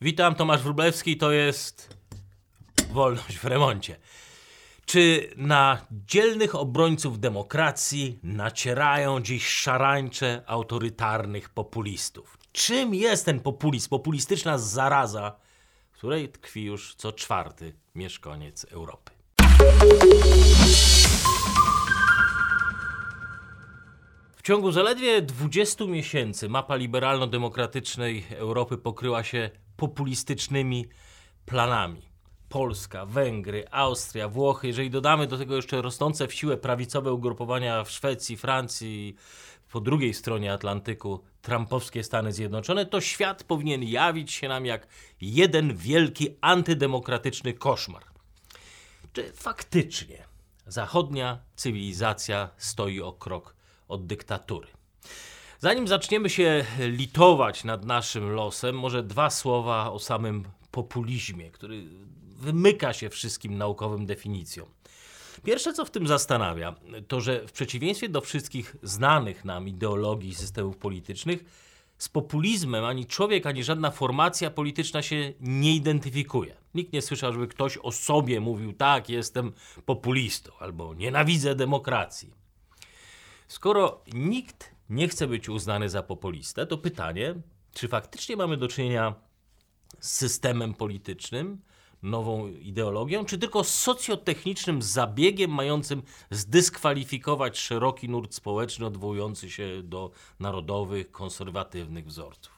Witam, Tomasz Wróblewski, to jest Wolność w remoncie. Czy na dzielnych obrońców demokracji nacierają dziś szarańcze autorytarnych populistów? Czym jest ten populizm, populistyczna zaraza, w której tkwi już co czwarty mieszkaniec Europy? W ciągu zaledwie 20 miesięcy mapa liberalno-demokratycznej Europy pokryła się populistycznymi planami. Polska, Węgry, Austria, Włochy, jeżeli dodamy do tego jeszcze rosnące w siłę prawicowe ugrupowania w Szwecji, Francji, po drugiej stronie Atlantyku trumpowskie Stany Zjednoczone, to świat powinien jawić się nam jak jeden wielki antydemokratyczny koszmar. Czy faktycznie zachodnia cywilizacja stoi o krok od dyktatury? Zanim zaczniemy się litować nad naszym losem, może dwa słowa o samym populizmie, który wymyka się wszystkim naukowym definicjom. Pierwsze, co w tym zastanawia, to że w przeciwieństwie do wszystkich znanych nam ideologii i systemów politycznych, z populizmem ani człowiek, ani żadna formacja polityczna się nie identyfikuje. Nikt nie słyszał, żeby ktoś o sobie mówił: Tak, jestem populistą albo nienawidzę demokracji. Skoro nikt nie chce być uznany za populistę, to pytanie, czy faktycznie mamy do czynienia z systemem politycznym, nową ideologią, czy tylko socjotechnicznym zabiegiem mającym zdyskwalifikować szeroki nurt społeczny odwołujący się do narodowych, konserwatywnych wzorców.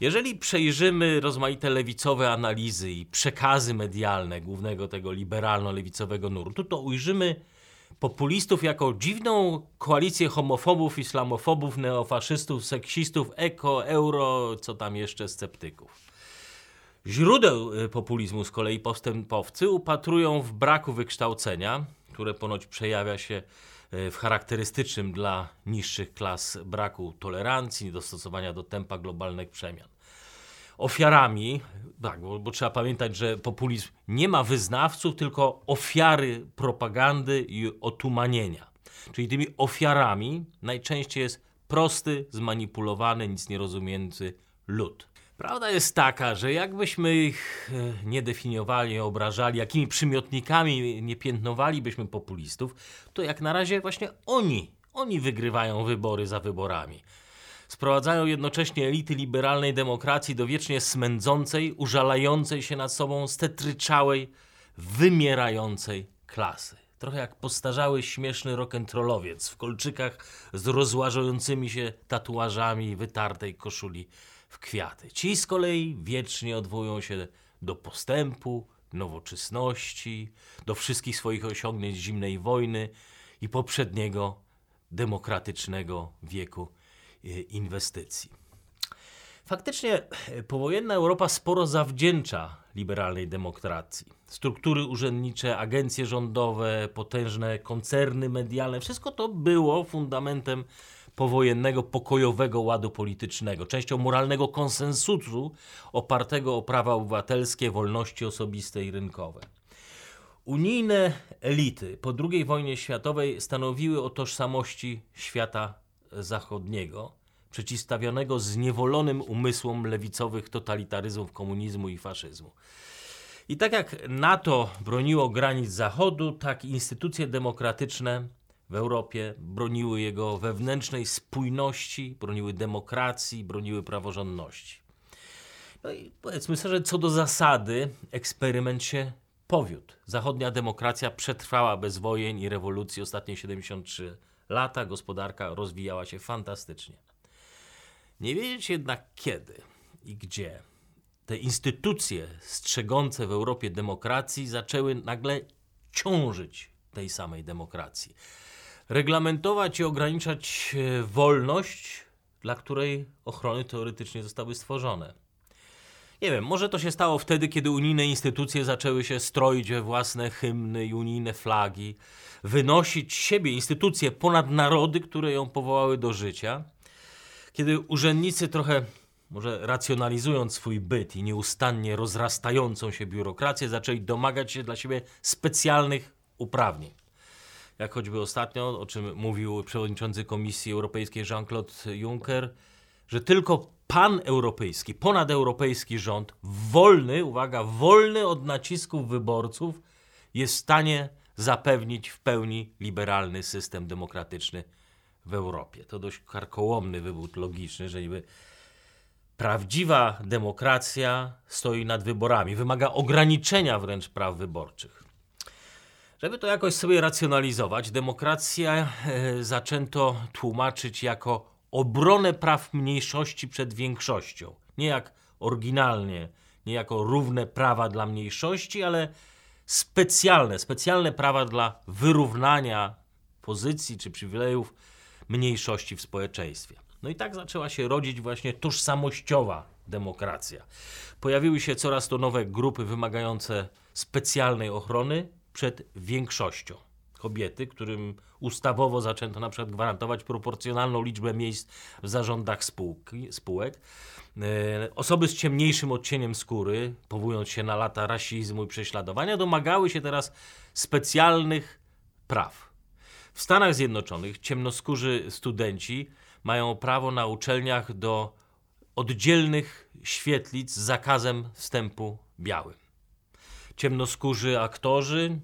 Jeżeli przejrzymy rozmaite lewicowe analizy i przekazy medialne głównego tego liberalno-lewicowego nurtu, to ujrzymy populistów jako dziwną koalicję homofobów, islamofobów, neofaszystów, seksistów, eko, euro, co tam jeszcze, sceptyków. Źródeł y, populizmu z kolei postępowcy upatrują w braku wykształcenia, które ponoć przejawia się y, w charakterystycznym dla niższych klas braku tolerancji, dostosowania do tempa globalnych przemian ofiarami, tak, bo, bo, trzeba pamiętać, że populizm nie ma wyznawców, tylko ofiary propagandy i otumanienia. Czyli tymi ofiarami najczęściej jest prosty, zmanipulowany, nic nie rozumiejący lud. Prawda jest taka, że jakbyśmy ich e, nie definiowali, nie obrażali, jakimi przymiotnikami nie piętnowalibyśmy populistów, to jak na razie właśnie oni, oni wygrywają wybory za wyborami sprowadzają jednocześnie elity liberalnej demokracji do wiecznie smędzącej, użalającej się nad sobą stetryczałej, wymierającej klasy. Trochę jak postarzały śmieszny rock'n'rollowiec w kolczykach z rozłażającymi się tatuażami wytartej koszuli w kwiaty. Ci z kolei wiecznie odwołują się do postępu, nowoczesności, do wszystkich swoich osiągnięć zimnej wojny i poprzedniego demokratycznego wieku inwestycji. Faktycznie e, powojenna Europa sporo zawdzięcza liberalnej demokracji. Struktury urzędnicze, agencje rządowe, potężne koncerny medialne wszystko to było fundamentem powojennego, pokojowego ładu politycznego, częścią moralnego konsensusu opartego o prawa obywatelskie, wolności osobiste i rynkowe. Unijne elity po II wojnie światowej stanowiły o tożsamości świata zachodniego, przeciwstawionego zniewolonym umysłom lewicowych totalitaryzmów komunizmu i faszyzmu. I tak jak NATO broniło granic Zachodu, tak instytucje demokratyczne w Europie broniły jego wewnętrznej spójności, broniły demokracji, broniły praworządności. No i powiedzmy sobie, że co do zasady, eksperyment się powiódł. Zachodnia demokracja przetrwała bez wojen i rewolucji ostatnie 73 lata gospodarka rozwijała się fantastycznie. Nie wiedzieć jednak kiedy i gdzie te instytucje strzegące w Europie demokracji zaczęły nagle ciążyć tej samej demokracji. Reglamentować i ograniczać e, wolność, dla której ochrony teoretycznie zostały stworzone. Nie wiem, może to się stało wtedy, kiedy unijne instytucje zaczęły się stroić we własne hymny i unijne flagi, wynosić siebie, instytucje ponad narody, które ją powołały do życia. Kiedy urzędnicy trochę, może racjonalizując swój byt i nieustannie rozrastającą się biurokrację, zaczęli domagać się dla siebie specjalnych uprawnień. Jak choćby ostatnio, o czym mówił przewodniczący Komisji Europejskiej Jean-Claude Juncker, że tylko paneuropejski, ponadeuropejski rząd, wolny, uwaga, wolny od nacisków wyborców, jest w stanie zapewnić w pełni liberalny system demokratyczny w Europie. To dość karkołomny wywód logiczny, że niby prawdziwa demokracja stoi nad wyborami, wymaga ograniczenia wręcz praw wyborczych. Żeby to jakoś sobie racjonalizować, demokracja e, zaczęto tłumaczyć jako obronę praw mniejszości przed większością. Nie jak oryginalnie, nie jako równe prawa dla mniejszości, ale specjalne, specjalne prawa dla wyrównania pozycji czy przywilejów mniejszości w społeczeństwie. No i tak zaczęła się rodzić właśnie tożsamościowa demokracja. Pojawiły się coraz to nowe grupy wymagające specjalnej ochrony przed większością. Kobiety, którym ustawowo zaczęto na przykład gwarantować proporcjonalną liczbę miejsc w zarządach spółki, spółek. E, osoby z ciemniejszym odcieniem skóry, powołując się na lata rasizmu i prześladowania, domagały się teraz specjalnych praw. W Stanach Zjednoczonych ciemnoskórzy studenci mają prawo na uczelniach do oddzielnych świetlic z zakazem wstępu białym. Ciemnoskórzy aktorzy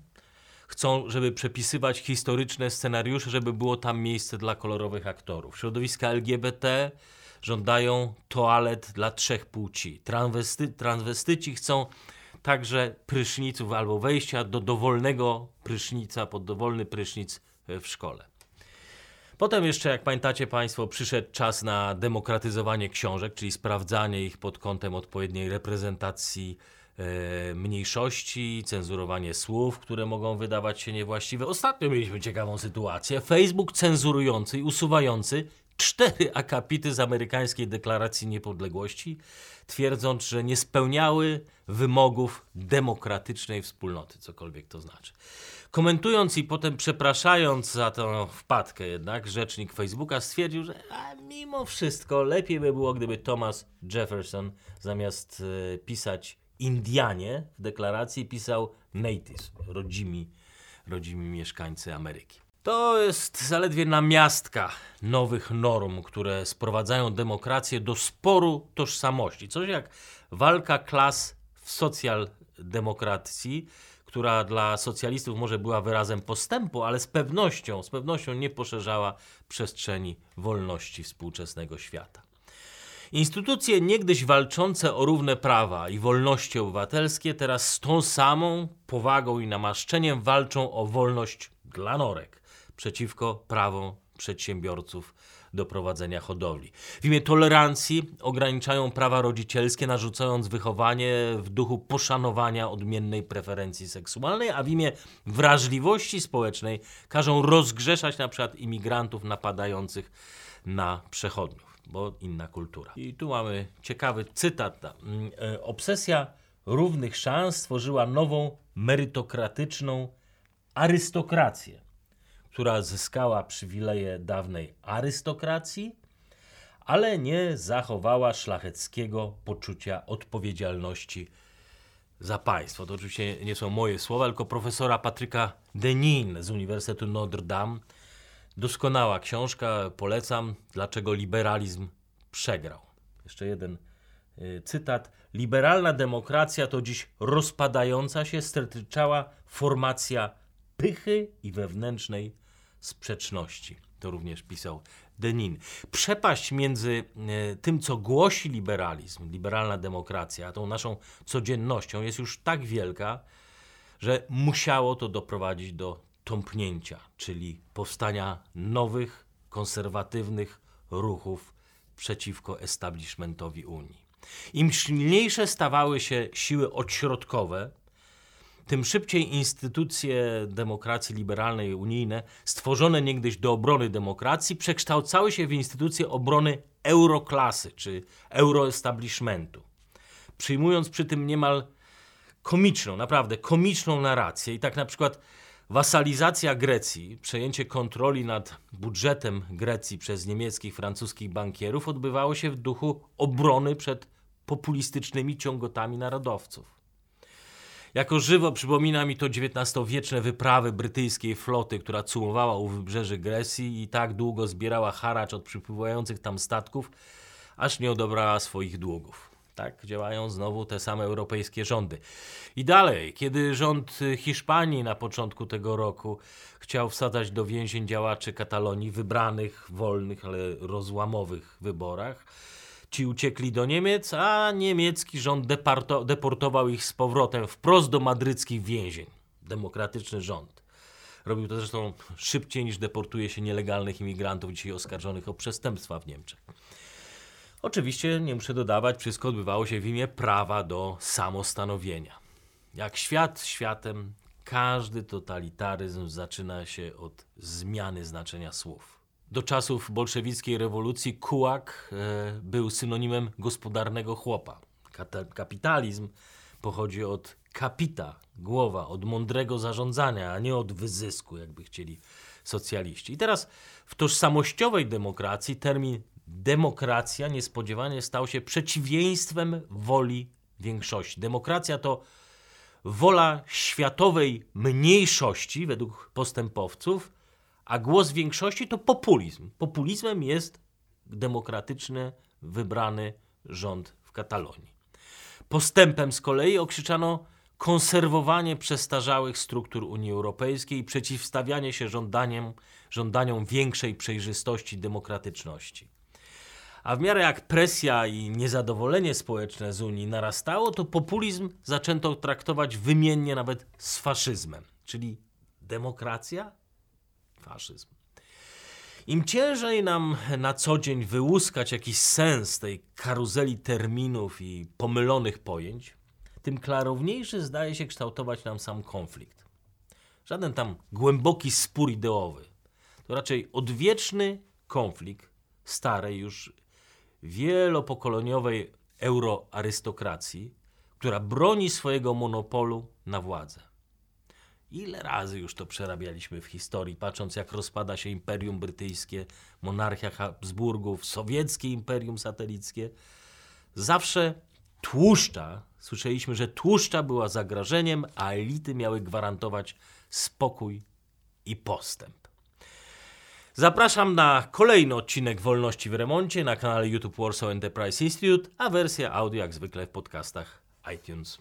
chcą, żeby przepisywać historyczne scenariusze, żeby było tam miejsce dla kolorowych aktorów. Środowiska LGBT żądają toalet dla trzech płci. Transwesty, transwestyci chcą także pryszniców albo wejścia do dowolnego prysznica, pod dowolny prysznic w szkole. Potem jeszcze, jak pamiętacie Państwo, przyszedł czas na demokratyzowanie książek, czyli sprawdzanie ich pod kątem odpowiedniej reprezentacji e, mniejszości, cenzurowanie słów, które mogą wydawać się niewłaściwe. Ostatnio mieliśmy ciekawą sytuację. Facebook cenzurujący i usuwający cztery akapity z amerykańskiej deklaracji niepodległości, twierdząc, że nie spełniały wymogów demokratycznej wspólnoty, cokolwiek to znaczy. Komentując i potem przepraszając za tę wpadkę jednak, rzecznik Facebooka stwierdził, że a, mimo wszystko lepiej by było, gdyby Thomas Jefferson zamiast e, pisać Indianie w deklaracji pisał natives, rodzimi, rodzimi mieszkańcy Ameryki. To jest zaledwie namiastka nowych norm, które sprowadzają demokrację do sporu tożsamości. Coś jak walka klas w socjaldemokracji, która dla socjalistów może była wyrazem postępu, ale z pewnością, z pewnością nie poszerzała przestrzeni wolności współczesnego świata. Instytucje niegdyś walczące o równe prawa i wolności obywatelskie teraz z tą samą powagą i namaszczeniem walczą o wolność dla norek przeciwko prawom przedsiębiorców do prowadzenia hodowli. W imię tolerancji ograniczają prawa rodzicielskie, narzucając wychowanie w duchu poszanowania odmiennej preferencji seksualnej, a w imię wrażliwości społecznej każą rozgrzeszać na przykład imigrantów napadających na przechodniów, bo inna kultura. I tu mamy ciekawy cytat. Mm, e, obsesja równych szans stworzyła nową merytokratyczną arystokrację która zyskała przywileje dawnej arystokracji, ale nie zachowała szlacheckiego poczucia odpowiedzialności za państwo. To oczywiście nie są moje słowa, tylko profesora Patryka Denin z Uniwersytetu Notre Dame. Doskonała książka, polecam, dlaczego liberalizm przegrał. Jeszcze jeden y, cytat. Liberalna demokracja to dziś rozpadająca się, stertyczała formacja pychy i wewnętrznej sprzeczności. To również pisał Denin. Przepaść między e, tym, co głosi liberalizm, liberalna demokracja, a tą naszą codziennością jest już tak wielka, że musiało to doprowadzić do tąpnięcia, czyli powstania nowych, konserwatywnych ruchów przeciwko establishmentowi Unii. Im silniejsze stawały się siły odśrodkowe, tym szybciej instytucje demokracji liberalnej unijne, stworzone niegdyś do obrony demokracji, przekształcały się w instytucje obrony euroklasy czy euroestablishmentu. Przyjmując przy tym niemal komiczną, naprawdę komiczną narrację i tak na przykład wasalizacja Grecji, przejęcie kontroli nad budżetem Grecji przez niemieckich, francuskich bankierów odbywało się w duchu obrony przed populistycznymi ciągotami narodowców. Jako żywo przypomina mi to XIX-wieczne wyprawy brytyjskiej floty, która cumowała u wybrzeży Grecji i tak długo zbierała haracz od przypływających tam statków, aż nie odebrała swoich długów. Tak działają znowu te same europejskie rządy. I dalej, kiedy rząd Hiszpanii na początku tego roku chciał wsadzać do więzień działaczy Katalonii wybranych, wolnych, ale rozłamowych wyborach, ci uciekli do Niemiec, a niemiecki rząd deportował ich z powrotem wprost do madryckich więzień. Demokratyczny rząd. Robił to zresztą szybciej niż deportuje się nielegalnych imigrantów dzisiaj oskarżonych o przestępstwa w Niemczech. Oczywiście, nie muszę dodawać, wszystko odbywało się w imię prawa do samostanowienia. Jak świat światem, każdy totalitaryzm zaczyna się od zmiany znaczenia słów. Do czasów bolszewickiej rewolucji kułak e, był synonimem gospodarnego chłopa. Kata- kapitalizm pochodzi od kapita, głowa, od mądrego zarządzania, a nie od wyzysku, jakby chcieli socjaliści. I teraz w tożsamościowej demokracji termin demokracja niespodziewanie stał się przeciwieństwem woli większości. Demokracja to wola światowej mniejszości według postępowców, a głos większości to populizm. Populizmem jest demokratyczny, wybrany rząd w Katalonii. Postępem z kolei okrzyczano konserwowanie przestarzałych struktur Unii Europejskiej i przeciwstawianie się żądaniem, żądaniom większej przejrzystości i demokratyczności. A w miarę jak presja i niezadowolenie społeczne z Unii narastało, to populizm zaczęto traktować wymiennie nawet z faszyzmem. Czyli demokracja? Faszyzm. Im ciężej nam na co dzień wyłuskać jakiś sens tej karuzeli terminów i pomylonych pojęć, tym klarowniejszy zdaje się kształtować nam sam konflikt. Żaden tam głęboki spór ideowy. To raczej odwieczny konflikt starej już wielopokoleniowej euroarystokracji, która broni swojego monopolu na władzę. Ile razy już to przerabialiśmy w historii, patrząc jak rozpada się Imperium Brytyjskie, monarchia Habsburgów, sowieckie imperium satelickie. Zawsze tłuszcza, słyszeliśmy, że tłuszcza była zagrożeniem, a elity miały gwarantować spokój i postęp. Zapraszam na kolejny odcinek Wolności w Remoncie na kanale YouTube Warsaw Enterprise Institute, a wersja audio jak zwykle w podcastach iTunes.